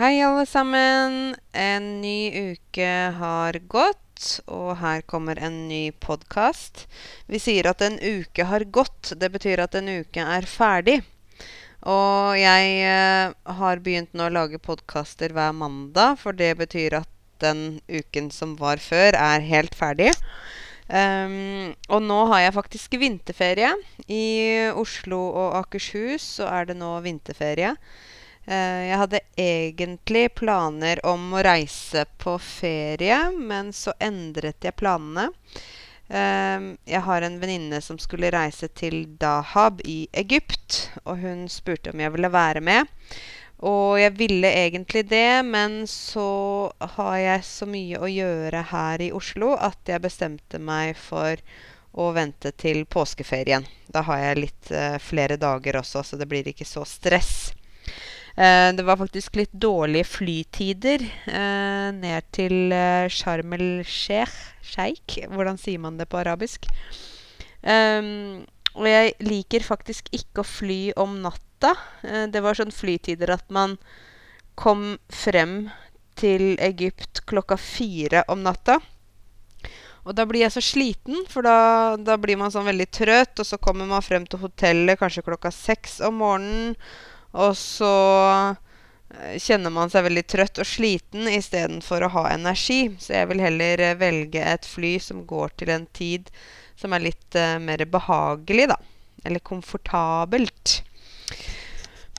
Hei, alle sammen. En ny uke har gått, og her kommer en ny podkast. Vi sier at en uke har gått. Det betyr at en uke er ferdig. Og jeg eh, har begynt nå å lage podkaster hver mandag, for det betyr at den uken som var før, er helt ferdig. Um, og nå har jeg faktisk vinterferie. I Oslo og Akershus så er det nå vinterferie. Eh, jeg hadde egentlig planer om å reise på ferie, men så endret jeg planene. Eh, jeg har en venninne som skulle reise til Dahab i Egypt, og hun spurte om jeg ville være med. Og jeg ville egentlig det, men så har jeg så mye å gjøre her i Oslo at jeg bestemte meg for å vente til påskeferien. Da har jeg litt uh, flere dager også, så det blir ikke så stress. Eh, det var faktisk litt dårlige flytider eh, ned til eh, Sharm el-Sheikh. Sheikh, hvordan sier man det på arabisk? Um, og jeg liker faktisk ikke å fly om natta. Det var sånn flytider at man kom frem til Egypt klokka fire om natta. Og da blir jeg så sliten, for da, da blir man sånn veldig trøtt. Og så kommer man frem til hotellet kanskje klokka seks om morgenen. Og så eh, kjenner man seg veldig trøtt og sliten istedenfor å ha energi. Så jeg vil heller eh, velge et fly som går til en tid som er litt uh, mer behagelig, da. Eller komfortabelt.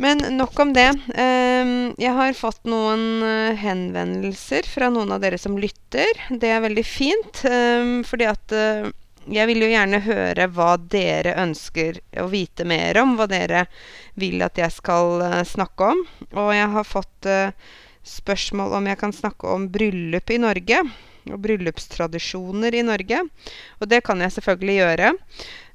Men nok om det. Um, jeg har fått noen henvendelser fra noen av dere som lytter. Det er veldig fint, um, fordi at jeg vil jo gjerne høre hva dere ønsker å vite mer om. Hva dere vil at jeg skal uh, snakke om. Og jeg har fått uh, spørsmål om jeg kan snakke om bryllup i Norge. Og bryllupstradisjoner i Norge. Og det kan jeg selvfølgelig gjøre.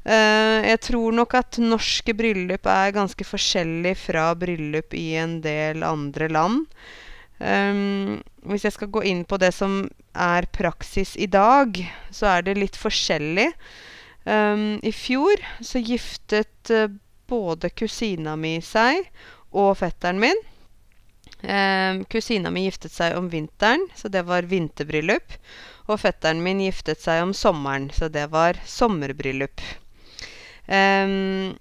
Uh, jeg tror nok at norske bryllup er ganske forskjellig fra bryllup i en del andre land. Um, hvis jeg skal gå inn på det som er praksis i dag, så er det litt forskjellig. Um, I fjor så giftet uh, både kusina mi seg og fetteren min. Um, kusina mi giftet seg om vinteren, så det var vinterbryllup. Og fetteren min giftet seg om sommeren, så det var sommerbryllup. Um,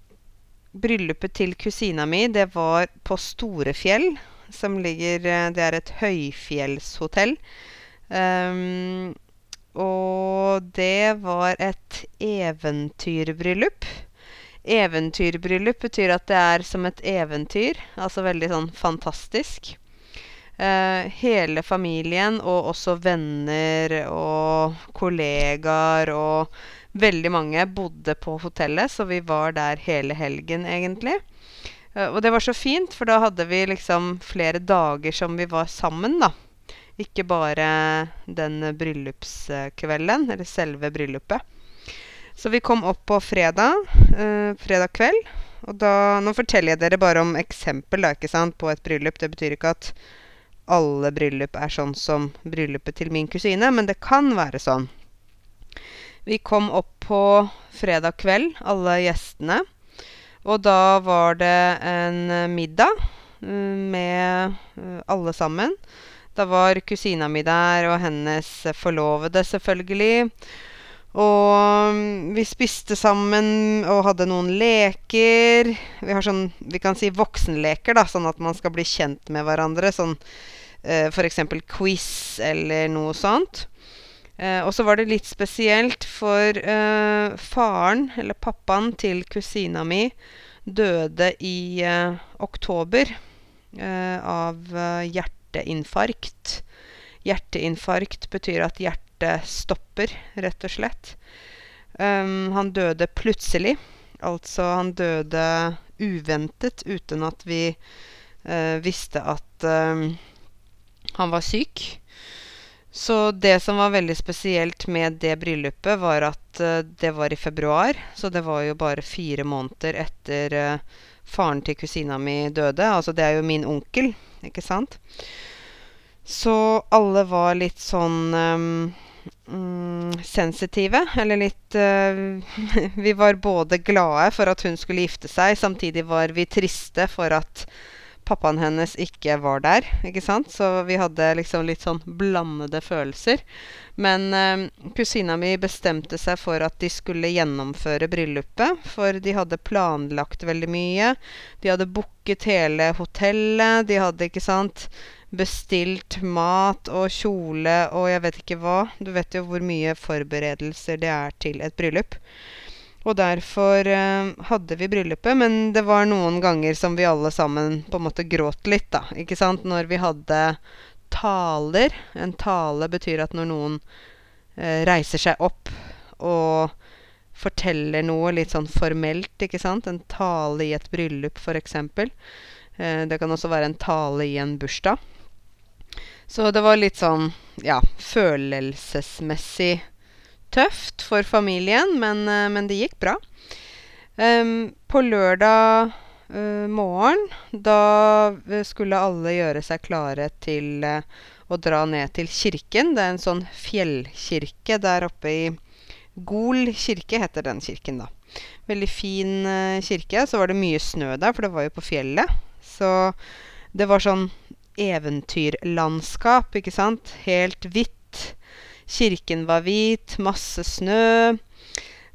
bryllupet til kusina mi, det var på Storefjell som ligger eh, Det er et høyfjellshotell. Um, og det var et eventyrbryllup. Eventyrbryllup betyr at det er som et eventyr. Altså veldig sånn fantastisk. Uh, hele familien og også venner og kollegaer og veldig mange bodde på hotellet, så vi var der hele helgen, egentlig. Uh, og det var så fint, for da hadde vi liksom flere dager som vi var sammen, da. Ikke bare den bryllupskvelden, eller selve bryllupet. Så vi kom opp på fredag, eh, fredag kveld. Og da Nå forteller jeg dere bare om eksempel da, ikke sant, på et bryllup. Det betyr ikke at alle bryllup er sånn som bryllupet til min kusine, men det kan være sånn. Vi kom opp på fredag kveld, alle gjestene. Og da var det en eh, middag mm, med eh, alle sammen. Da var kusina mi der, og hennes forlovede, selvfølgelig. Og mm, vi spiste sammen og hadde noen leker. Vi har sånn, vi kan si voksenleker, da, sånn at man skal bli kjent med hverandre. Sånn eh, f.eks. quiz eller noe sånt. Eh, og så var det litt spesielt, for eh, faren, eller pappaen til kusina mi, døde i eh, oktober eh, av eh, hjerteinfarkt. Hjerteinfarkt betyr at hjertet stopper, rett og slett. Um, han døde plutselig. Altså, han døde uventet uten at vi uh, visste at um, han var syk. Så det som var veldig spesielt med det bryllupet, var at uh, det var i februar. Så det var jo bare fire måneder etter uh, faren til kusina mi døde. Altså det er jo min onkel, ikke sant? Så alle var litt sånn um, sensitive. Eller litt uh, Vi var både glade for at hun skulle gifte seg, samtidig var vi triste for at pappaen hennes ikke var der, ikke sant. Så vi hadde liksom litt sånn blandede følelser. Men eh, kusina mi bestemte seg for at de skulle gjennomføre bryllupet. For de hadde planlagt veldig mye. De hadde booket hele hotellet. De hadde, ikke sant, bestilt mat og kjole og jeg vet ikke hva. Du vet jo hvor mye forberedelser det er til et bryllup. Og derfor eh, hadde vi bryllupet, men det var noen ganger som vi alle sammen på en måte gråt litt, da. Ikke sant? Når vi hadde taler. En tale betyr at når noen eh, reiser seg opp og forteller noe litt sånn formelt, ikke sant. En tale i et bryllup, f.eks. Eh, det kan også være en tale i en bursdag. Så det var litt sånn, ja, følelsesmessig tøft for familien, men, eh, men det gikk bra. Um, på lørdag uh, morgen, da eh, skulle alle gjøre seg klare til uh, å dra ned til kirken. Det er en sånn fjellkirke der oppe i Gol kirke, heter den kirken, da. Veldig fin uh, kirke. Så var det mye snø der, for det var jo på fjellet. Så det var sånn eventyrlandskap, ikke sant. Helt hvitt Kirken var hvit, masse snø.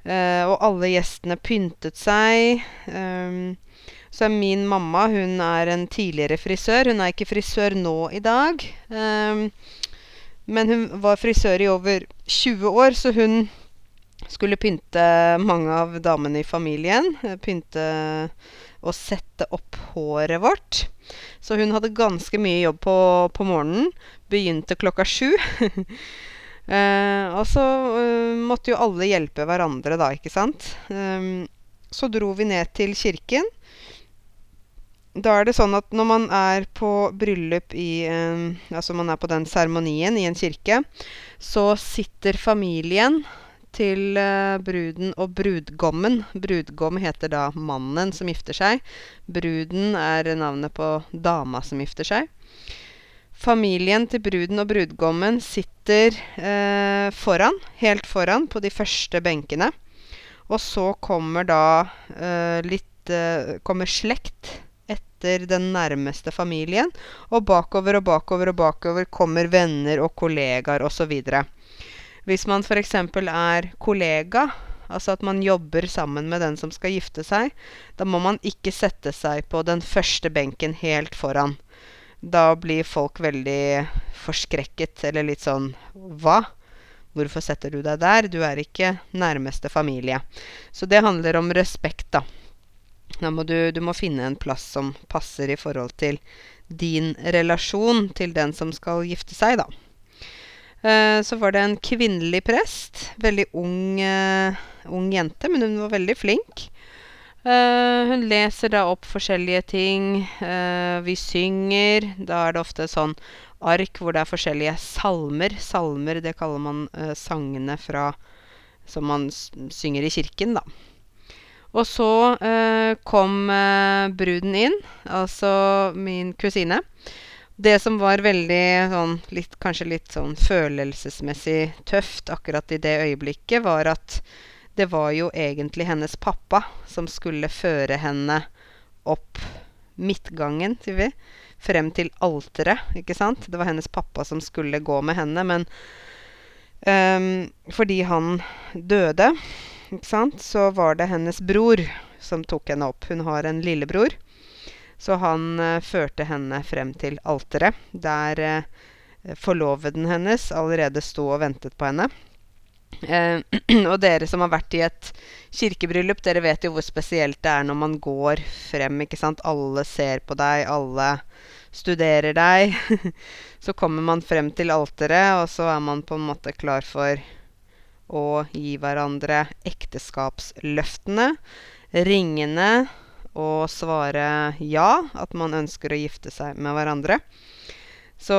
Uh, og alle gjestene pyntet seg. Um, så er min mamma hun er en tidligere frisør. Hun er ikke frisør nå i dag. Um, men hun var frisør i over 20 år, så hun skulle pynte mange av damene i familien. Pynte og sette opp håret vårt. Så hun hadde ganske mye jobb på, på morgenen. Begynte klokka sju. Eh, og så eh, måtte jo alle hjelpe hverandre, da, ikke sant. Um, så dro vi ned til kirken. Da er det sånn at når man er på bryllup i eh, Altså man er på den seremonien i en kirke, så sitter familien til uh, bruden og brudgommen. Brudgom heter da mannen som gifter seg. Bruden er navnet på dama som gifter seg. Familien til bruden og brudgommen sitter eh, foran, helt foran, på de første benkene. Og så kommer da eh, litt eh, Kommer slekt etter den nærmeste familien. Og bakover og bakover og bakover kommer venner og kollegaer osv. Hvis man f.eks. er kollega, altså at man jobber sammen med den som skal gifte seg, da må man ikke sette seg på den første benken helt foran. Da blir folk veldig forskrekket, eller litt sånn Hva? Hvorfor setter du deg der? Du er ikke nærmeste familie. Så det handler om respekt, da. Da må du, du må finne en plass som passer i forhold til din relasjon til den som skal gifte seg, da. Eh, så var det en kvinnelig prest. Veldig ung, uh, ung jente, men hun var veldig flink. Uh, hun leser da opp forskjellige ting. Uh, vi synger. Da er det ofte sånn ark hvor det er forskjellige salmer. Salmer, det kaller man uh, sangene fra som man synger i kirken, da. Og så kom bruden inn, altså min kusine. Det som var veldig sånn litt, Kanskje litt sånn følelsesmessig tøft akkurat i det øyeblikket, var at det var jo egentlig hennes pappa som skulle føre henne opp midtgangen, sier vi. Frem til alteret, ikke sant. Det var hennes pappa som skulle gå med henne, men um, fordi han døde, ikke sant, så var det hennes bror som tok henne opp. Hun har en lillebror. Så han uh, førte henne frem til alteret, der uh, forloveden hennes allerede sto og ventet på henne. Eh, og dere som har vært i et kirkebryllup, dere vet jo hvor spesielt det er når man går frem, ikke sant. Alle ser på deg, alle studerer deg. så kommer man frem til alteret, og så er man på en måte klar for å gi hverandre ekteskapsløftene, ringene, og svare ja, at man ønsker å gifte seg med hverandre. Så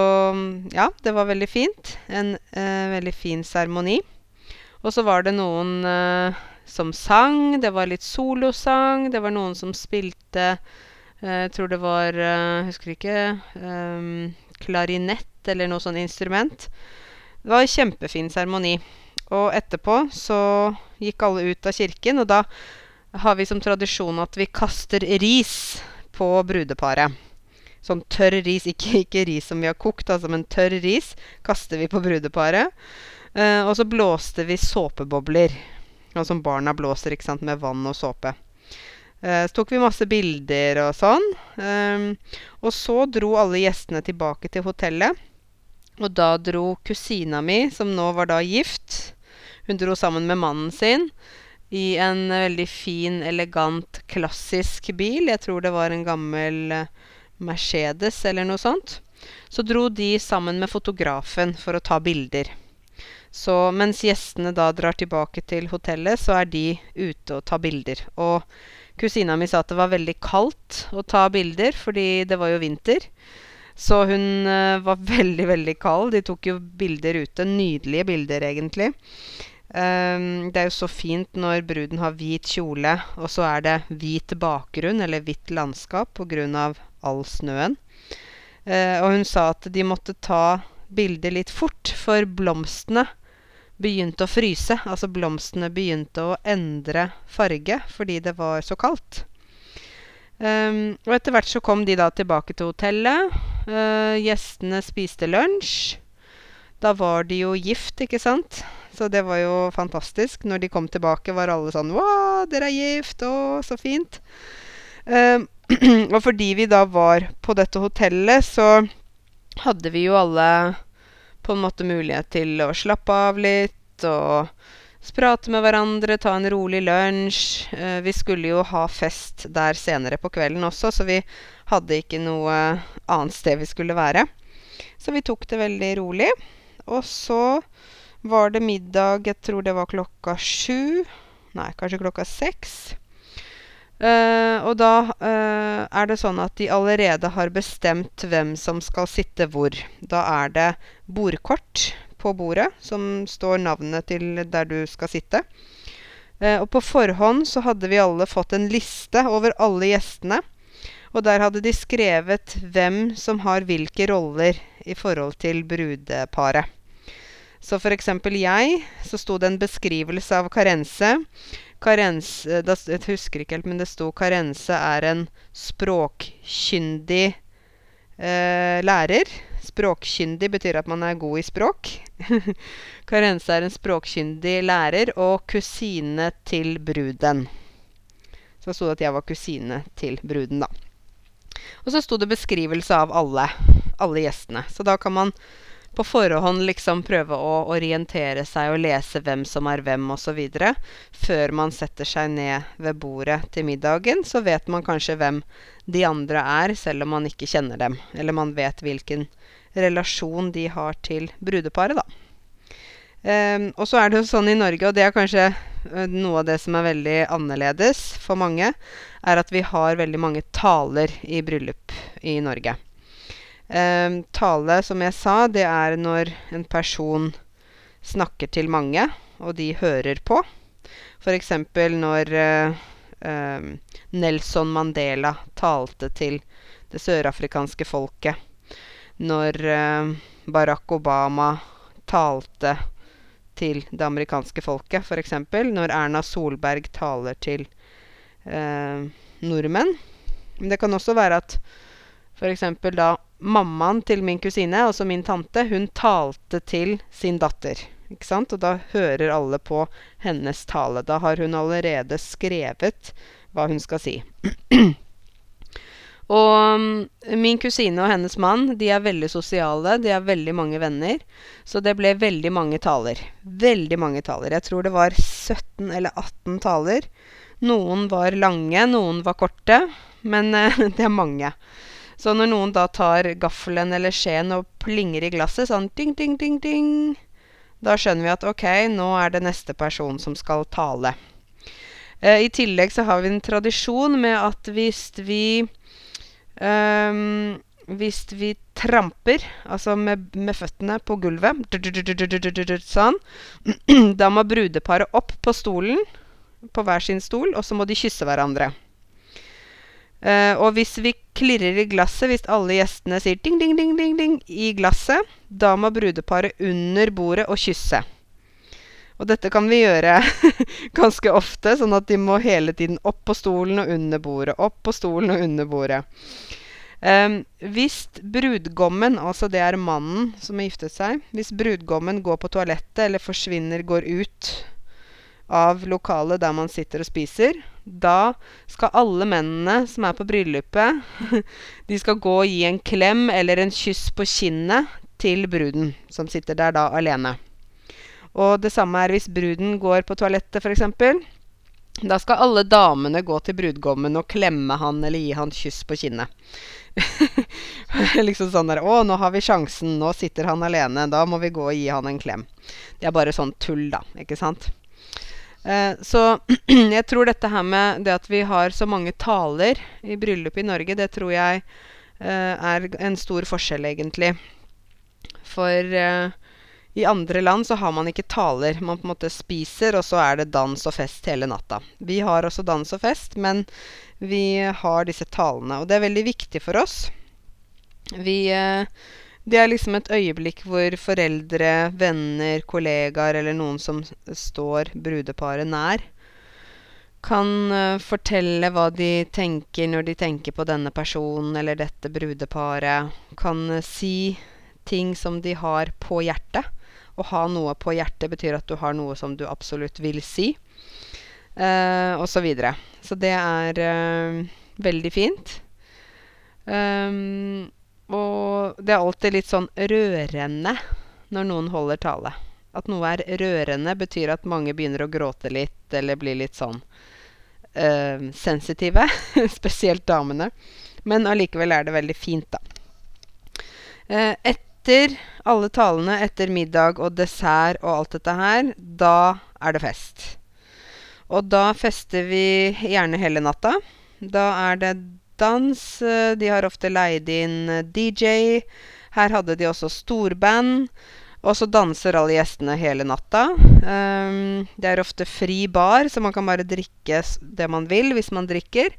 ja, det var veldig fint. En eh, veldig fin seremoni. Og så var det noen uh, som sang. Det var litt solosang. Det var noen som spilte Jeg uh, tror det var uh, Husker ikke Klarinett eller noe sånt instrument. Det var en kjempefin seremoni. Og etterpå så gikk alle ut av kirken, og da har vi som tradisjon at vi kaster ris på brudeparet. sånn tørr ris. Ikke, ikke ris som vi har kokt, altså, men tørr ris kaster vi på brudeparet. Eh, og så blåste vi såpebobler. Sånn som barna blåser, ikke sant, med vann og såpe. Eh, så tok vi masse bilder og sånn. Eh, og så dro alle gjestene tilbake til hotellet. Og da dro kusina mi, som nå var da gift Hun dro sammen med mannen sin i en veldig fin, elegant, klassisk bil. Jeg tror det var en gammel eh, Mercedes eller noe sånt. Så dro de sammen med fotografen for å ta bilder. Så mens gjestene da drar tilbake til hotellet, så er de ute og tar bilder. Og kusina mi sa at det var veldig kaldt å ta bilder, fordi det var jo vinter. Så hun uh, var veldig, veldig kald. De tok jo bilder ute. Nydelige bilder, egentlig. Um, det er jo så fint når bruden har hvit kjole, og så er det hvit bakgrunn, eller hvitt landskap, av all snøen. Uh, og hun sa at de måtte ta bildet litt fort, for blomstene begynte å fryse. Altså blomstene begynte å endre farge fordi det var så kaldt. Um, og etter hvert så kom de da tilbake til hotellet. Uh, gjestene spiste lunsj. Da var de jo gift, ikke sant? Så det var jo fantastisk. Når de kom tilbake, var alle sånn Wow, dere er gift! Å, så fint! Um, og fordi vi da var på dette hotellet, så hadde vi jo alle på en måte mulighet til å slappe av litt og prate med hverandre, ta en rolig lunsj. Uh, vi skulle jo ha fest der senere på kvelden også, så vi hadde ikke noe annet sted vi skulle være. Så vi tok det veldig rolig. Og så var det middag Jeg tror det var klokka sju. Nei, kanskje klokka seks. Uh, og da uh, er det sånn at de allerede har bestemt hvem som skal sitte hvor. Da er det bordkort på bordet som står navnet til der du skal sitte. Uh, og på forhånd så hadde vi alle fått en liste over alle gjestene. Og der hadde de skrevet hvem som har hvilke roller i forhold til brudeparet. Så eksempel jeg, så sto det en beskrivelse av Karense. Karense da, Jeg husker ikke helt, men det sto Karense er en språkkyndig eh, lærer. Språkkyndig betyr at man er god i språk. Karense er en språkkyndig lærer og kusine til bruden. Så sto det at jeg var kusine til bruden, da. Og så sto det beskrivelse av alle, alle gjestene. Så da kan man på forhånd liksom prøve å orientere seg og lese hvem som er hvem osv. Før man setter seg ned ved bordet til middagen, så vet man kanskje hvem de andre er, selv om man ikke kjenner dem. Eller man vet hvilken relasjon de har til brudeparet, da. Um, og så er det jo sånn i Norge, og det er kanskje uh, noe av det som er veldig annerledes for mange, er at vi har veldig mange taler i bryllup i Norge. Um, tale, som jeg sa, det er når en person snakker til mange, og de hører på. F.eks. når uh, um, Nelson Mandela talte til det sørafrikanske folket. Når uh, Barack Obama talte til det amerikanske folket, f.eks. Når Erna Solberg taler til eh, nordmenn. Men det kan også være at f.eks. da mammaen til min kusine, altså min tante, hun talte til sin datter. Ikke sant? Og da hører alle på hennes tale. Da har hun allerede skrevet hva hun skal si. og um, min kusine og hennes mann de er veldig sosiale. De har veldig mange venner. Så det ble veldig mange taler. Veldig mange taler. Jeg tror det var 17 eller 18 taler. Noen var lange, noen var korte. Men det er mange. Så når noen da tar gaffelen eller skjeen og plinger i glasset sånn ding, ding, ding, ding, da skjønner vi at ok, nå er det neste person som skal tale. Eh, I tillegg så har vi en tradisjon med at hvis vi um, Hvis vi tramper, altså med, med føttene på gulvet Sånn. Da må brudeparet opp på stolen, på hver sin stol, og så må de kysse hverandre. Uh, og hvis vi klirrer i glasset, hvis alle gjestene sier ding, ding, ding, ding, ding i glasset, da må brudeparet under bordet og kysse. Og dette kan vi gjøre ganske ofte, sånn at de må hele tiden opp på stolen og under bordet. Opp på stolen og under bordet. Um, hvis brudgommen, altså det er mannen som har giftet seg Hvis brudgommen går på toalettet eller forsvinner, går ut av lokalet der man sitter og spiser, da skal alle mennene som er på bryllupet, de skal gå og gi en klem eller en kyss på kinnet til bruden, som sitter der da alene. Og det samme er hvis bruden går på toalettet, f.eks. Da skal alle damene gå til brudgommen og klemme han eller gi han kyss på kinnet. liksom sånn der 'Å, nå har vi sjansen. Nå sitter han alene. Da må vi gå og gi han en klem.' Det er bare sånn tull, da. Ikke sant? Eh, så jeg tror dette her med det at vi har så mange taler i bryllup i Norge, det tror jeg eh, er en stor forskjell, egentlig. For eh, i andre land så har man ikke taler. Man på en måte spiser, og så er det dans og fest hele natta. Vi har også dans og fest, men vi har disse talene. Og det er veldig viktig for oss. Vi eh, det er liksom et øyeblikk hvor foreldre, venner, kollegaer eller noen som står brudeparet nær, kan uh, fortelle hva de tenker når de tenker på denne personen eller dette brudeparet. Kan uh, si ting som de har på hjertet. Å ha noe på hjertet betyr at du har noe som du absolutt vil si, uh, og så videre. Så det er veldig fint. Um, og det er alltid litt sånn rørende når noen holder tale. At noe er rørende, betyr at mange begynner å gråte litt eller blir litt sånn øh, sensitive. Spesielt damene. Men allikevel er det veldig fint, da. Eh, etter alle talene, etter middag og dessert og alt dette her, da er det fest. Og da fester vi gjerne hele natta. Da er det dans. Eh, de har ofte leid inn eh, DJ. Her hadde de også storband. Og så danser alle gjestene hele natta. Um, det er ofte fri bar, så man kan bare drikke det man vil hvis man drikker.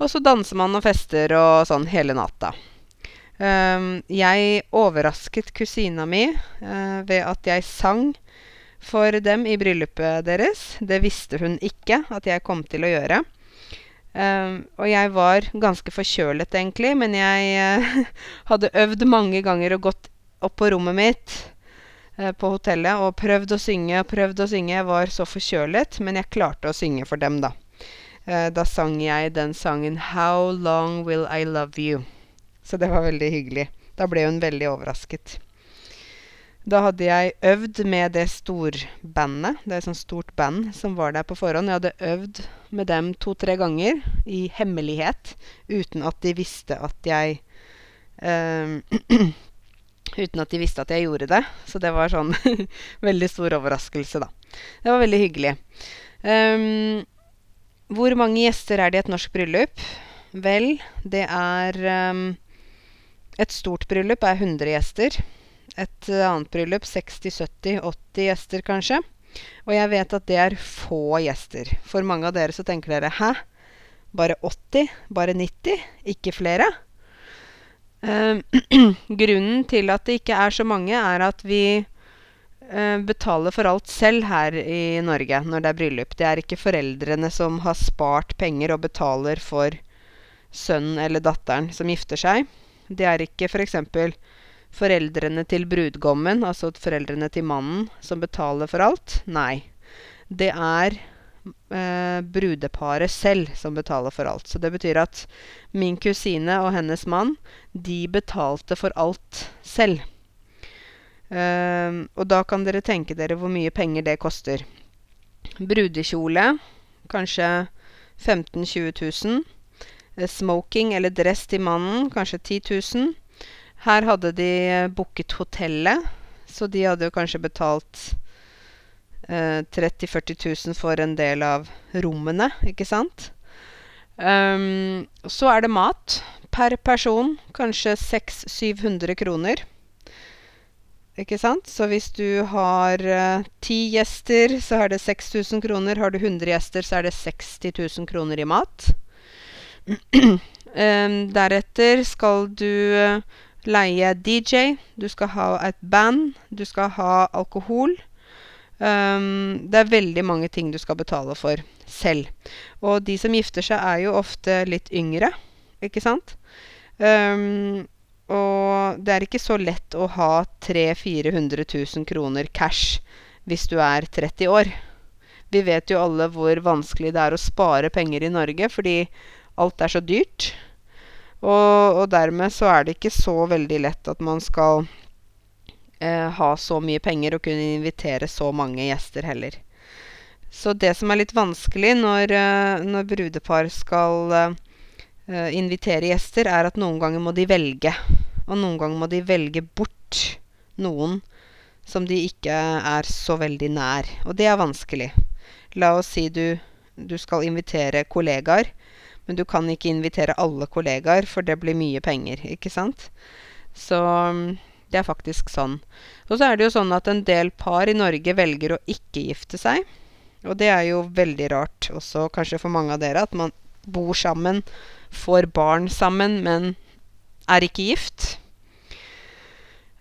Og så danser man og fester og sånn hele natta. Um, jeg overrasket kusina mi uh, ved at jeg sang for dem i bryllupet deres. Det visste hun ikke at jeg kom til å gjøre. Um, og jeg var ganske forkjølet, egentlig, men jeg uh, hadde øvd mange ganger og gått opp på rommet mitt uh, på hotellet og prøvd å synge og prøvd å synge. Jeg var så forkjølet, men jeg klarte å synge for dem, da. Uh, da sang jeg den sangen 'How Long Will I Love You'. Så det var veldig hyggelig. Da ble hun veldig overrasket. Da hadde jeg øvd med det storbandet. Det er et sånt stort band som var der på forhånd. Jeg hadde øvd med dem to-tre ganger i hemmelighet uten at de visste at jeg um, Uten at de visste at jeg gjorde det. Så det var sånn veldig stor overraskelse, da. Det var veldig hyggelig. Um, hvor mange gjester er det i et norsk bryllup? Vel, det er um, Et stort bryllup er 100 gjester. Et annet bryllup 60-70-80 gjester, kanskje. Og jeg vet at det er få gjester. For mange av dere så tenker dere 'hæ? Bare 80? Bare 90? Ikke flere?' Uh, grunnen til at det ikke er så mange, er at vi uh, betaler for alt selv her i Norge når det er bryllup. Det er ikke foreldrene som har spart penger og betaler for sønnen eller datteren som gifter seg. Det er ikke f.eks foreldrene til brudgommen, altså foreldrene til mannen, som betaler for alt. Nei. Det er eh, brudeparet selv som betaler for alt. Så det betyr at min kusine og hennes mann, de betalte for alt selv. Eh, og da kan dere tenke dere hvor mye penger det koster. Brudekjole kanskje 15 000-20 000. Smoking eller dress til mannen kanskje 10 000. Her hadde de booket hotellet, så de hadde jo kanskje betalt eh, 30 000-40 000 for en del av rommene, ikke sant? Um, så er det mat. Per person kanskje 600-700 kroner. Ikke sant? Så hvis du har ti uh, gjester, så er det 6000 kroner. Har du 100 gjester, så er det 60 000 kroner i mat. um, deretter skal du uh, leie DJ, du skal ha et band, du skal ha alkohol. Um, det er veldig mange ting du skal betale for selv. Og de som gifter seg, er jo ofte litt yngre, ikke sant? Um, og det er ikke så lett å ha 300 000-400 000 kroner cash hvis du er 30 år. Vi vet jo alle hvor vanskelig det er å spare penger i Norge fordi alt er så dyrt. Og, og dermed så er det ikke så veldig lett at man skal eh, ha så mye penger og kunne invitere så mange gjester heller. Så det som er litt vanskelig når, uh, når brudepar skal uh, invitere gjester, er at noen ganger må de velge. Og noen ganger må de velge bort noen som de ikke er så veldig nær. Og det er vanskelig. La oss si du, du skal invitere kollegaer, men du kan ikke invitere alle kollegaer, for det blir mye penger, ikke sant? Så um, det er faktisk sånn. Og så er det jo sånn at en del par i Norge velger å ikke gifte seg. Og det er jo veldig rart også kanskje for mange av dere at man bor sammen, får barn sammen, men er ikke gift.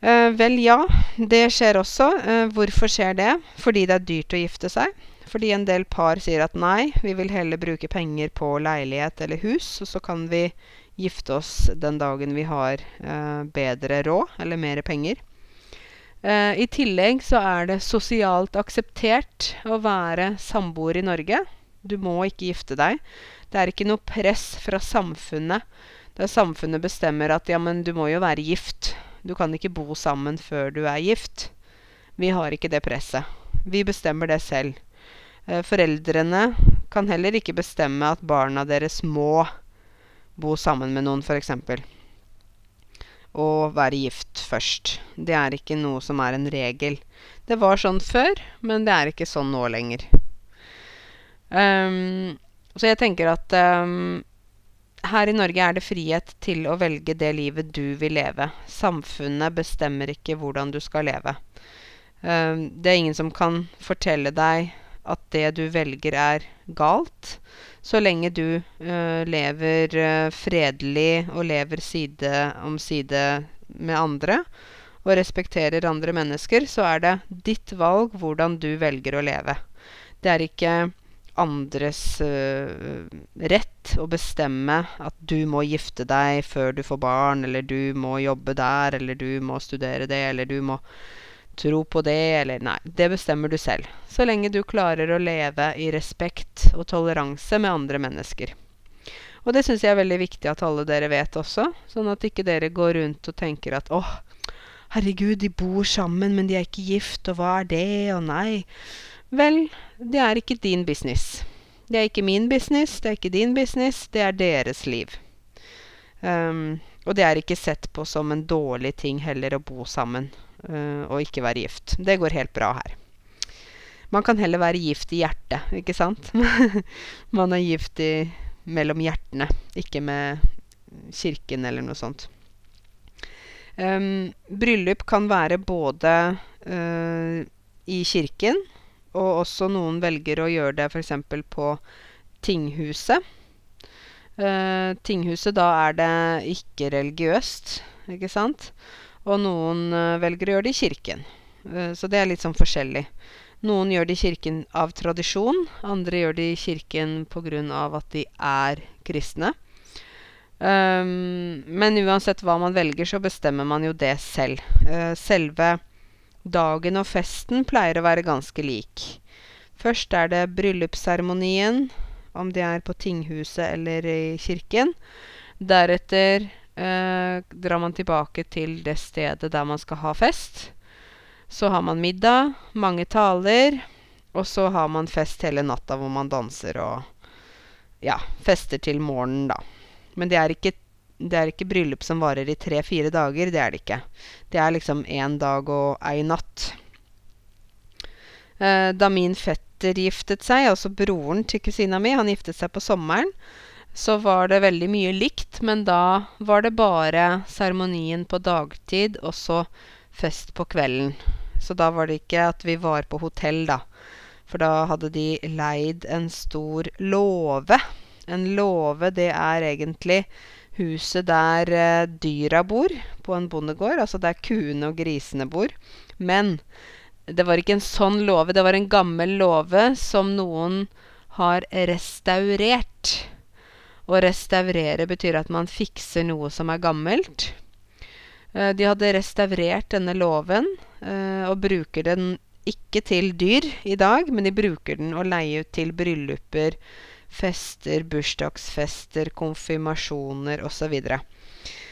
Eh, vel, ja, det skjer også. Eh, hvorfor skjer det? Fordi det er dyrt å gifte seg. Fordi en del par sier at nei, vi vil heller bruke penger på leilighet eller hus, og så kan vi gifte oss den dagen vi har eh, bedre råd eller mer penger. Eh, I tillegg så er det sosialt akseptert å være samboer i Norge. Du må ikke gifte deg. Det er ikke noe press fra samfunnet der samfunnet bestemmer at ja, men du må jo være gift. Du kan ikke bo sammen før du er gift. Vi har ikke det presset. Vi bestemmer det selv. Eh, foreldrene kan heller ikke bestemme at barna deres må bo sammen med noen, f.eks Og være gift først. Det er ikke noe som er en regel. Det var sånn før, men det er ikke sånn nå lenger. Um, så jeg tenker at um, her i Norge er det frihet til å velge det livet du vil leve. Samfunnet bestemmer ikke hvordan du skal leve. Um, det er ingen som kan fortelle deg at det du velger, er galt. Så lenge du uh, lever uh, fredelig og lever side om side med andre og respekterer andre mennesker, så er det ditt valg hvordan du velger å leve. Det er ikke andres uh, rett å bestemme at du må gifte deg før du får barn, eller du må jobbe der, eller du må studere det, eller du må tro på det, eller Nei, det bestemmer du selv. Så lenge du klarer å leve i respekt og toleranse med andre mennesker. Og det syns jeg er veldig viktig at alle dere vet også, sånn at ikke dere går rundt og tenker at åh, herregud, de bor sammen, men de er ikke gift, og hva er det, og nei. Vel, det er ikke din business. Det er ikke min business, det er ikke din business, det er deres liv. Um, og det er ikke sett på som en dårlig ting heller å bo sammen og ikke være gift. Det går helt bra her. Man kan heller være gift i hjertet, ikke sant? Man er gift i, mellom hjertene, ikke med kirken eller noe sånt. Um, bryllup kan være både uh, i kirken, og også noen velger å gjøre det f.eks. på tinghuset. Uh, tinghuset, da er det ikke religiøst, ikke sant? Og noen uh, velger å gjøre det i kirken. Uh, så det er litt sånn forskjellig. Noen gjør det i kirken av tradisjon. Andre gjør det i kirken pga. at de er kristne. Um, men uansett hva man velger, så bestemmer man jo det selv. Uh, selve dagen og festen pleier å være ganske lik. Først er det bryllupsseremonien, om det er på tinghuset eller i kirken. Deretter eh, drar man tilbake til det stedet der man skal ha fest. Så har man middag, mange taler, og så har man fest hele natta hvor man danser og ja, fester til morgenen, da. Men det er ikke, det er ikke bryllup som varer i tre-fire dager. Det er det ikke. Det er liksom én dag og ei natt. Eh, da min fetter giftet seg, altså broren til kusina mi, han giftet seg på sommeren, så var det veldig mye likt, men da var det bare seremonien på dagtid og så fest på kvelden. Så da var det ikke at vi var på hotell, da. For da hadde de leid en stor låve. En låve, det er egentlig huset der eh, dyra bor på en bondegård. Altså der kuene og grisene bor. Men det var ikke en sånn låve. Det var en gammel låve som noen har restaurert. Å restaurere betyr at man fikser noe som er gammelt. Eh, de hadde restaurert denne låven eh, og bruker den ikke til dyr i dag, men de bruker den å leie ut til brylluper, fester, bursdagsfester, konfirmasjoner osv.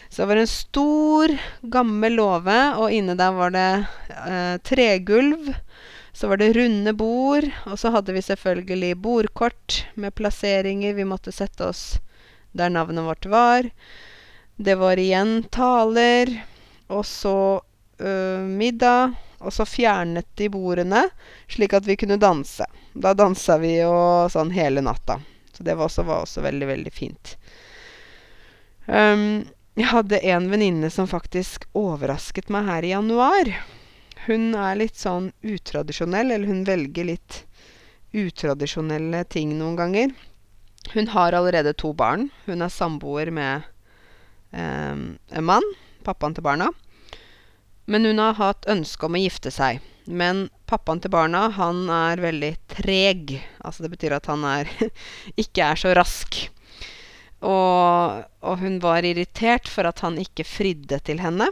Så, det var en stor, gammel låve, og inne der var det eh, tregulv. Så var det runde bord, og så hadde vi selvfølgelig bordkort med plasseringer. Vi måtte sette oss der navnet vårt var. Det var igjen taler, og så øh, middag. Og så fjernet de bordene, slik at vi kunne danse. Da dansa vi jo sånn hele natta. Så det var også, var også veldig, veldig fint. Um, jeg hadde en venninne som faktisk overrasket meg her i januar. Hun er litt sånn utradisjonell, eller hun velger litt utradisjonelle ting noen ganger. Hun har allerede to barn. Hun er samboer med eh, en mann, pappaen til barna. Men hun har hatt ønske om å gifte seg. Men pappaen til barna, han er veldig treg. Altså det betyr at han er ikke er så rask. Og, og, hun var irritert for at han ikke fridde til henne.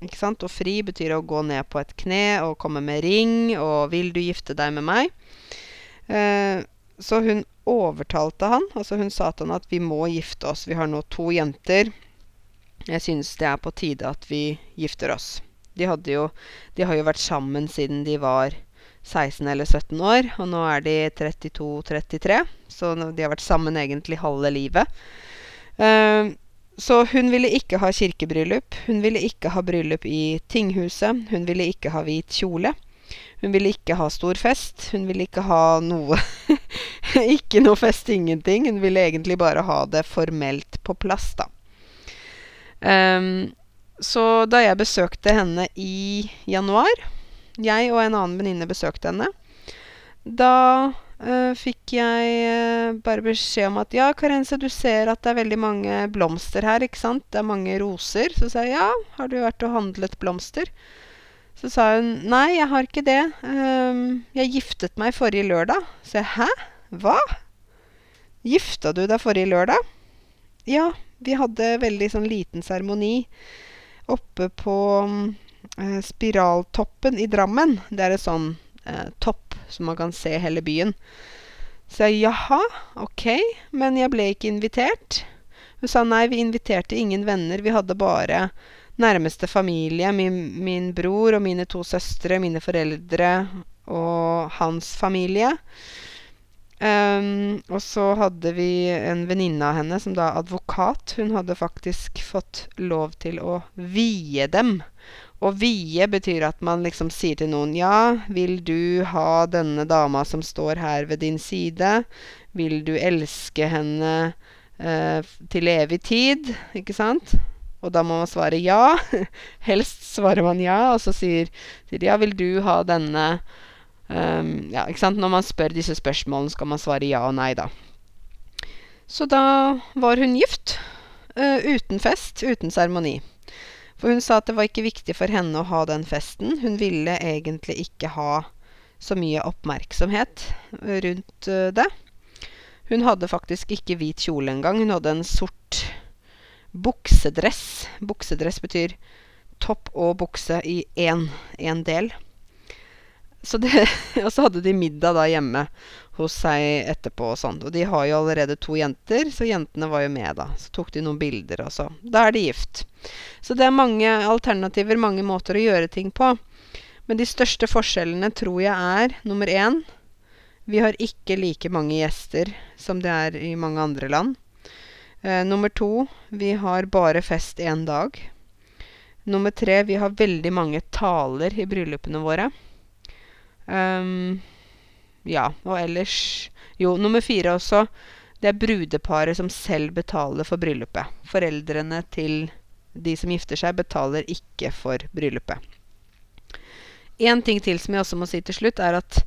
Ikke sant? Og fri betyr å gå ned på et kne og komme med ring og 'Vil du gifte deg med meg?' Eh, så hun overtalte han. Altså hun sa til han at 'Vi må gifte oss. Vi har nå to jenter.' Jeg syns det er på tide at vi gifter oss. De, jo, de har jo vært sammen siden de var 16 eller 17 år, og nå er de 32-33. Så de har vært sammen egentlig halve livet. Uh, så hun ville ikke ha kirkebryllup. Hun ville ikke ha bryllup i tinghuset. Hun ville ikke ha hvit kjole. Hun ville ikke ha stor fest. Hun ville ikke ha noe Ikke noe fest, ingenting. Hun ville egentlig bare ha det formelt på plass, da. Um, så da jeg besøkte henne i januar Jeg og en annen venninne besøkte henne. Da fikk jeg uh, bare beskjed om at ja, Karense, du ser at det er veldig mange blomster her, ikke sant? Det er mange roser. Så sa jeg ja, har du vært og handlet blomster? Så sa hun nei, jeg har ikke det. Um, jeg giftet meg forrige lørdag. Så jeg hæ? Hva? Gifta du deg forrige lørdag? Ja, vi hadde veldig sånn liten seremoni oppe på eh, Spiraltoppen i Drammen. Det er et sånn eh, topp så man kan se hele byen. Så jeg jaha, ok, men jeg ble ikke invitert. Hun sa nei, vi inviterte ingen venner, vi hadde bare nærmeste familie. Min, min bror og mine to søstre, mine foreldre og hans familie. Um, og så hadde vi en venninne av henne som da er advokat. Hun hadde faktisk fått lov til å vie dem. Å vie betyr at man liksom sier til noen Ja, vil du ha denne dama som står her ved din side? Vil du elske henne eh, til evig tid? Ikke sant? Og da må man svare ja. Helst svarer man ja, og så sier de ja, vil du ha denne Um, ja, ikke sant? Når man spør disse spørsmålene, skal man svare ja og nei, da. Så da var hun gift. Uh, uten fest, uten seremoni. For hun sa at det var ikke viktig for henne å ha den festen. Hun ville egentlig ikke ha så mye oppmerksomhet rundt uh, det. Hun hadde faktisk ikke hvit kjole engang. Hun hadde en sort buksedress. Buksedress betyr topp og bukse i én del. Så det, og så hadde de middag da hjemme hos seg etterpå og sånn. Og de har jo allerede to jenter, så jentene var jo med, da. Så tok de noen bilder, og så Da er de gift. Så det er mange alternativer, mange måter å gjøre ting på. Men de største forskjellene tror jeg er nummer én Vi har ikke like mange gjester som det er i mange andre land. Eh, nummer to Vi har bare fest én dag. Nummer tre Vi har veldig mange taler i bryllupene våre. Um, ja, og ellers Jo, nummer fire også. Det er brudeparet som selv betaler for bryllupet. Foreldrene til de som gifter seg, betaler ikke for bryllupet. En ting til som jeg også må si til slutt, er at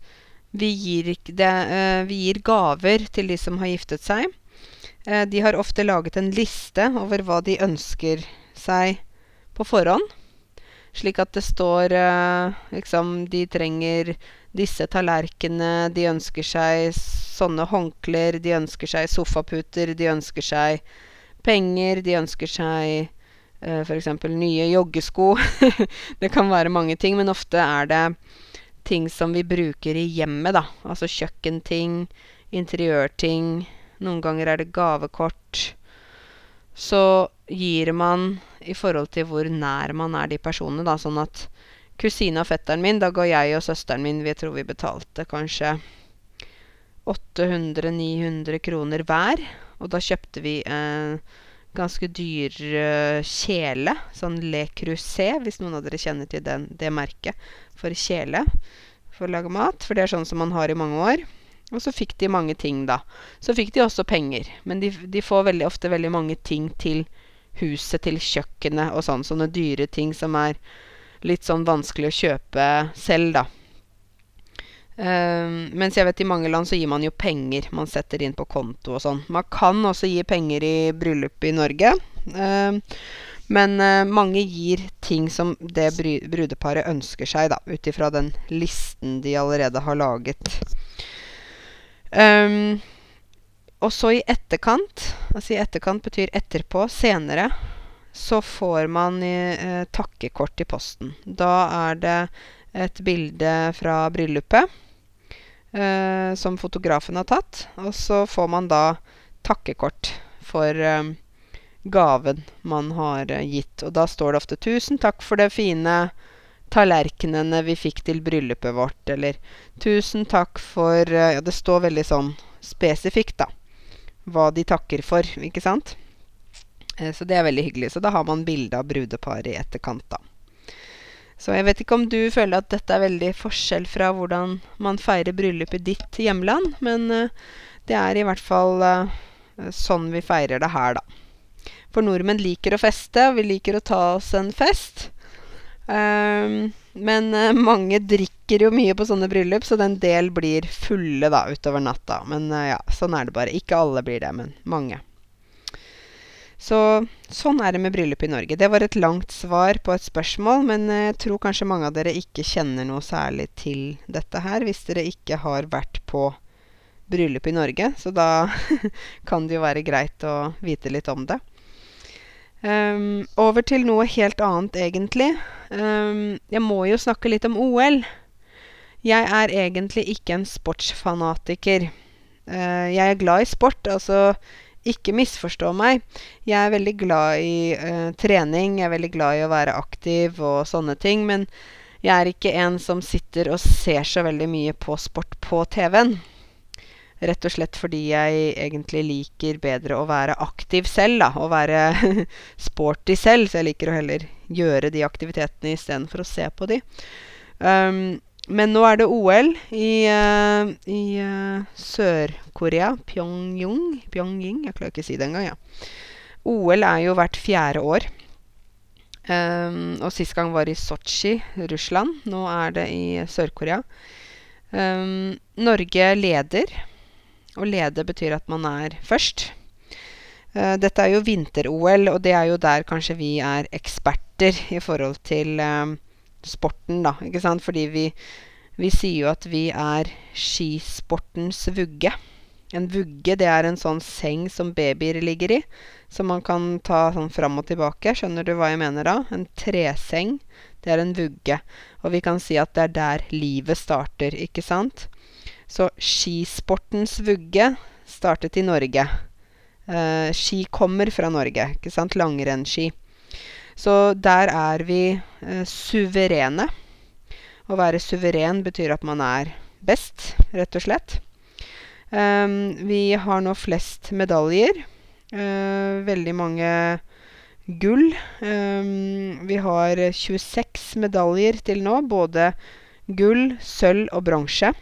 vi gir, det, uh, vi gir gaver til de som har giftet seg. Uh, de har ofte laget en liste over hva de ønsker seg på forhånd. Slik at det står uh, liksom De trenger disse tallerkenene, de ønsker seg sånne håndklær, de ønsker seg sofaputer, de ønsker seg penger, de ønsker seg uh, f.eks. nye joggesko. det kan være mange ting, men ofte er det ting som vi bruker i hjemmet, da. Altså kjøkkenting, interiørting. Noen ganger er det gavekort. Så gir man i forhold til hvor nær man er de personene, da. Sånn at kusina og fetteren min, da ga jeg og søsteren min Vi tror vi betalte kanskje 800-900 kroner hver. Og da kjøpte vi en ganske dyr uh, kjele. Sånn Le Creuset, hvis noen av dere kjenner til den, det merket for kjele for å lage mat. For det er sånn som man har i mange år. Og så fikk de mange ting, da. Så fikk de også penger. Men de, de får veldig ofte veldig mange ting til huset, til kjøkkenet og sånn. Sånne dyre ting som er litt sånn vanskelig å kjøpe selv, da. Um, mens jeg vet i mange land så gir man jo penger. Man setter inn på konto og sånn. Man kan også gi penger i bryllup i Norge. Um, men uh, mange gir ting som det brudeparet ønsker seg, da. Ut ifra den listen de allerede har laget. Um, og så i etterkant, altså i etterkant betyr etterpå, senere, så får man eh, takkekort i posten. Da er det et bilde fra bryllupet eh, som fotografen har tatt. Og så får man da takkekort for eh, gaven man har eh, gitt. Og da står det ofte 'Tusen takk for det fine tallerkenene vi fikk til bryllupet vårt', eller 'Tusen takk for eh, Ja, det står veldig sånn spesifikt, da. Hva de takker for, ikke sant? Eh, så det er veldig hyggelig. Så da har man bilde av brudeparet i etterkant, da. Så jeg vet ikke om du føler at dette er veldig forskjell fra hvordan man feirer bryllup i ditt hjemland, men uh, det er i hvert fall uh, sånn vi feirer det her, da. For nordmenn liker å feste, og vi liker å ta oss en fest. Um, men mange drikker jo mye på sånne bryllup, så den del blir fulle da utover natta. Men ja, sånn er det bare. Ikke alle blir det, men mange. Så sånn er det med bryllup i Norge. Det var et langt svar på et spørsmål, men jeg tror kanskje mange av dere ikke kjenner noe særlig til dette her, hvis dere ikke har vært på bryllup i Norge. Så da kan det jo være greit å vite litt om det. Um, over til noe helt annet, egentlig. Um, jeg må jo snakke litt om OL. Jeg er egentlig ikke en sportsfanatiker. Uh, jeg er glad i sport. Altså, ikke misforstå meg. Jeg er veldig glad i uh, trening. Jeg er veldig glad i å være aktiv og sånne ting. Men jeg er ikke en som sitter og ser så veldig mye på sport på TV-en. Rett og slett fordi jeg egentlig liker bedre å være aktiv selv, da. Å være sporty selv. Så jeg liker å heller gjøre de aktivitetene istedenfor å se på de. Um, men nå er det OL i, uh, i uh, Sør-Korea. Pyongyang. Pyongyang. Jeg klarer ikke å si det engang. Ja. OL er jo hvert fjerde år. Um, og sist gang var i Sotsji, Russland. Nå er det i Sør-Korea. Um, Norge leder. og lede betyr at man er først. Uh, dette er jo vinter-OL, og det er jo der kanskje vi er eksperter i forhold til um, sporten, da. Ikke sant? Fordi vi, vi sier jo at vi er skisportens vugge. En vugge, det er en sånn seng som babyer ligger i. Som man kan ta sånn fram og tilbake. Skjønner du hva jeg mener da? En treseng. Det er en vugge. Og vi kan si at det er der livet starter, ikke sant? Så skisportens vugge startet i Norge. Eh, ski kommer fra Norge, ikke sant? Langrennsski. Så der er vi eh, suverene. Å være suveren betyr at man er best, rett og slett. Um, vi har nå flest medaljer. Uh, veldig mange gull. Um, vi har 26 medaljer til nå. Både gull, sølv og bronse.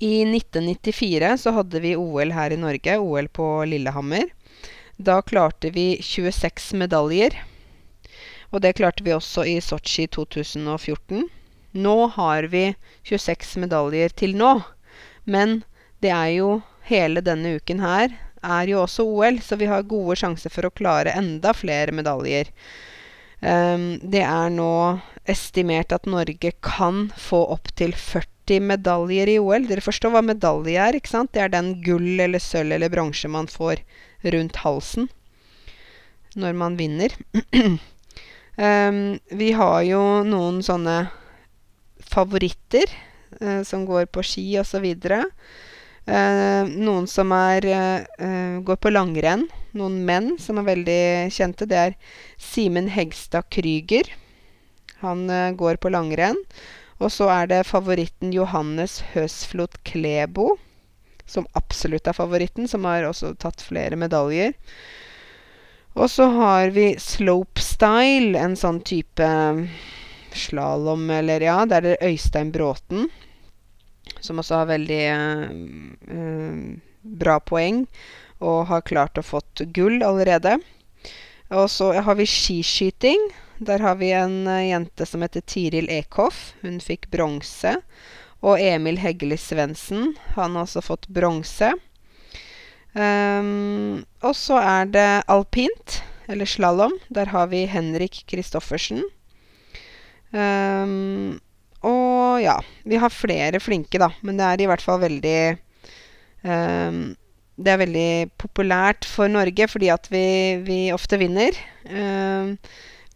I 1994 så hadde vi OL her i Norge, OL på Lillehammer. Da klarte vi 26 medaljer. Og det klarte vi også i Sotsji 2014. Nå har vi 26 medaljer til nå. Men det er jo hele denne uken her er jo også OL, så vi har gode sjanser for å klare enda flere medaljer. Um, det er nå estimert at Norge kan få opptil 40 medaljer i OL. Dere forstår hva medalje er, ikke sant? Det er den gull eller sølv eller bronse man får rundt halsen når man vinner. um, vi har jo noen sånne favoritter uh, som går på ski osv. Uh, noen som er uh, går på langrenn. Noen menn som er veldig kjente. Det er Simen Hegstad Krüger. Han går på langrenn. Og så er det favoritten Johannes Høsflot Klebo, som absolutt er favoritten, som har også tatt flere medaljer. Og så har vi slopestyle, en sånn type slalåm, eller ja, der er det Øystein Bråten som også har veldig eh, bra poeng og har klart å fått gull allerede. Og så har vi skiskyting. Der har vi en uh, jente som heter Tiril Ekhoff. Hun fikk bronse. Og Emil Heggeli Svendsen. Han har også fått bronse. Um, og så er det alpint, eller slalåm. Der har vi Henrik Kristoffersen. Um, og ja, vi har flere flinke, da. Men det er i hvert fall veldig um, Det er veldig populært for Norge fordi at vi, vi ofte vinner.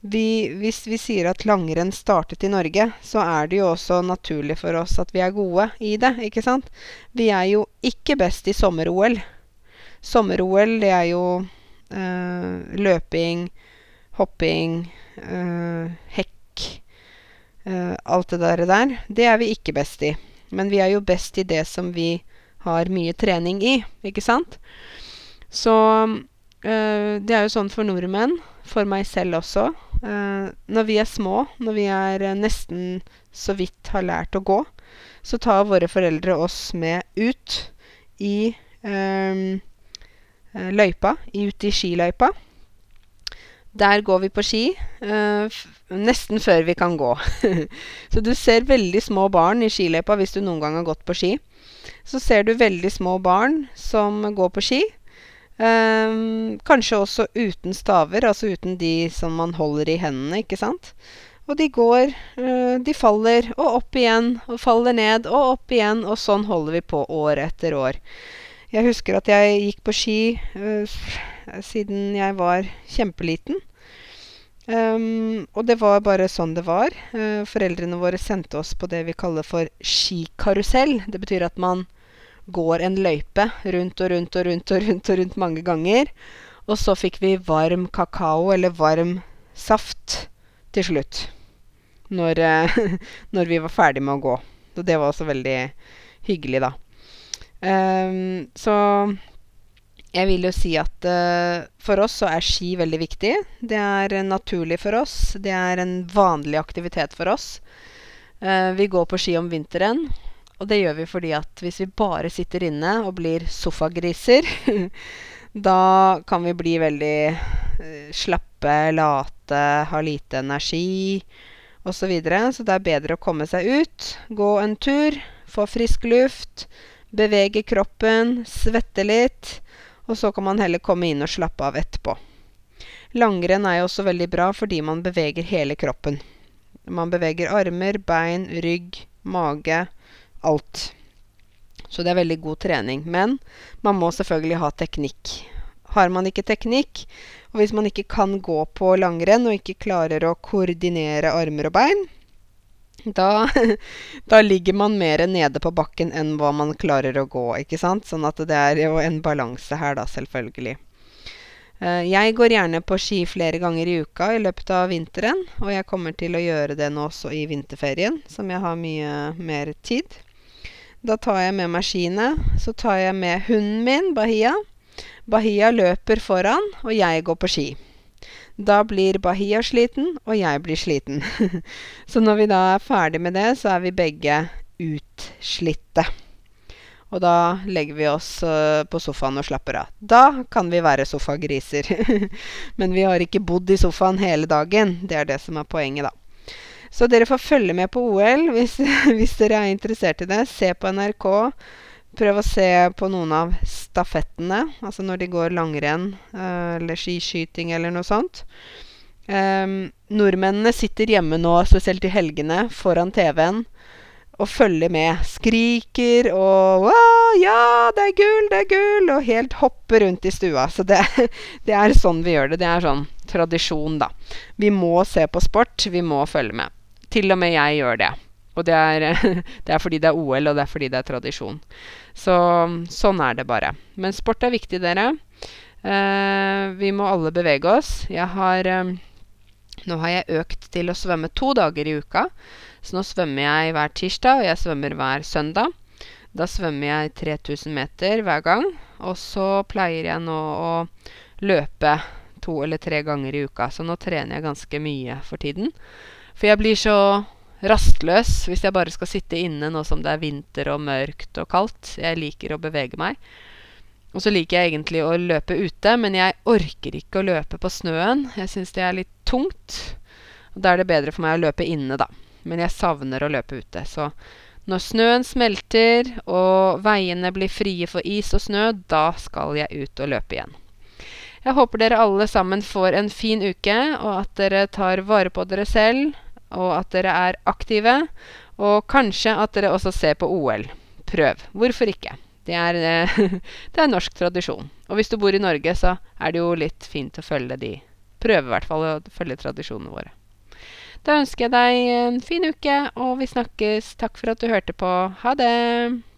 Vi, hvis vi sier at langrenn startet i Norge, så er det jo også naturlig for oss at vi er gode i det, ikke sant? Vi er jo ikke best i sommer-OL. Sommer-OL, det er jo uh, løping, hopping, uh, hekk Uh, alt det der, der, det er vi ikke best i. Men vi er jo best i det som vi har mye trening i, ikke sant? Så det er jo sånn for nordmenn, for meg selv også. Når vi er små, når vi er nesten så vidt har lært å gå, så tar våre foreldre oss med ut i løypa, ut i skiløypa. Der går vi på ski f nesten før vi kan gå. så du ser veldig små barn i skiløypa hvis du noen gang har gått på ski. Så ser du veldig små barn som går på ski. Um, kanskje også uten staver, altså uten de som man holder i hendene, ikke sant. Og de går, de faller, og opp igjen, og faller ned, og opp igjen, og sånn holder vi på år etter år. Jeg husker at jeg gikk på ski uh, siden jeg var kjempeliten. Um, og det var bare sånn det var. Uh, foreldrene våre sendte oss på det vi kaller for skikarusell. Det betyr at man går en løype rundt og rundt og rundt og rundt og rundt mange ganger. Og så fikk vi varm kakao eller varm saft til slutt. Når, uh, når vi var ferdig med å gå. Og det var også veldig hyggelig, da. Um, så jeg vil jo si at uh, for oss så er ski veldig viktig. Det er naturlig for oss. Det er en vanlig aktivitet for oss. Uh, vi går på ski om vinteren. Og det gjør vi fordi at hvis vi bare sitter inne og blir sofagriser, da kan vi bli veldig slappe, late, ha lite energi osv. Så, videre. så det er bedre å komme seg ut, gå en tur, få frisk luft Bevege kroppen, svette litt. Og så kan man heller komme inn og slappe av etterpå. Langrenn er jo også veldig bra fordi man beveger hele kroppen. Man beveger armer, bein, rygg, mage. Alt. Så det er veldig god trening. Men man må selvfølgelig ha teknikk. Har man ikke teknikk, og hvis man ikke kan gå på langrenn og ikke klarer å koordinere armer og bein, da, da, ligger man mer nede på bakken enn hva man klarer å gå, ikke sant? Sånn at det er jo en balanse her, da, selvfølgelig. Uh, jeg går gjerne på ski flere ganger i uka i løpet av vinteren, og jeg kommer til å gjøre det nå også i vinterferien, som jeg har mye mer tid. Da tar jeg med meg skiene. Så tar jeg med hunden min, Bahia. Bahia løper foran, og jeg går på ski. Da blir Bahia sliten, og jeg blir sliten. så når vi da er ferdig med det, så er vi begge utslitte. Og da legger vi oss uh, på sofaen og slapper av. Da kan vi være sofagriser. Men vi har ikke bodd i sofaen hele dagen. Det er det som er poenget, da. Så dere får følge med på OL hvis, hvis dere er interessert i det. Se på NRK. Prøv å se på noen av stafettene, altså når de går langrenn uh, eller skiskyting eller noe sånt. Um, nordmennene sitter hjemme nå, spesielt i helgene, foran TV-en og følger med. Skriker og 'Ja, det er gull, det er gull!' og helt hopper rundt i stua. Så det, det, er sånn vi gjør det. Det er sånn tradisjon, da. Vi må se på sport. Vi må følge med. Til og med jeg gjør det. Og det er, det er fordi det er OL, og det er fordi det er tradisjon. Så sånn er det bare. Men sport er viktig, dere. Uh, vi må alle bevege oss. Jeg har um, nå har jeg økt til å svømme to dager i uka. Så nå svømmer jeg hver tirsdag, og jeg svømmer hver søndag. Da svømmer jeg 3000 meter hver gang. Og så pleier jeg nå å løpe to eller tre ganger i uka. Så nå trener jeg ganske mye for tiden. For jeg blir så rastløs hvis jeg bare skal sitte inne nå som det er vinter og mørkt og kaldt. Jeg liker å bevege meg. Og så liker jeg egentlig å løpe ute, men jeg orker ikke å løpe på snøen. Jeg syns det er litt tungt. Og da er det bedre for meg å løpe inne, da. Men jeg savner å løpe ute. Så når snøen smelter og veiene blir frie for is og snø, da skal jeg ut og løpe igjen. Jeg håper dere alle sammen får en fin uke, og at dere tar vare på dere selv, og at dere er aktive. Og kanskje at dere også ser på OL. Prøv. Hvorfor ikke? Det er, eh, det er norsk tradisjon. Og hvis du bor i Norge, så er det jo litt fint å følge de Prøve i hvert fall å følge tradisjonene våre. Da ønsker jeg deg en fin uke, og vi snakkes. Takk for at du hørte på. Ha det!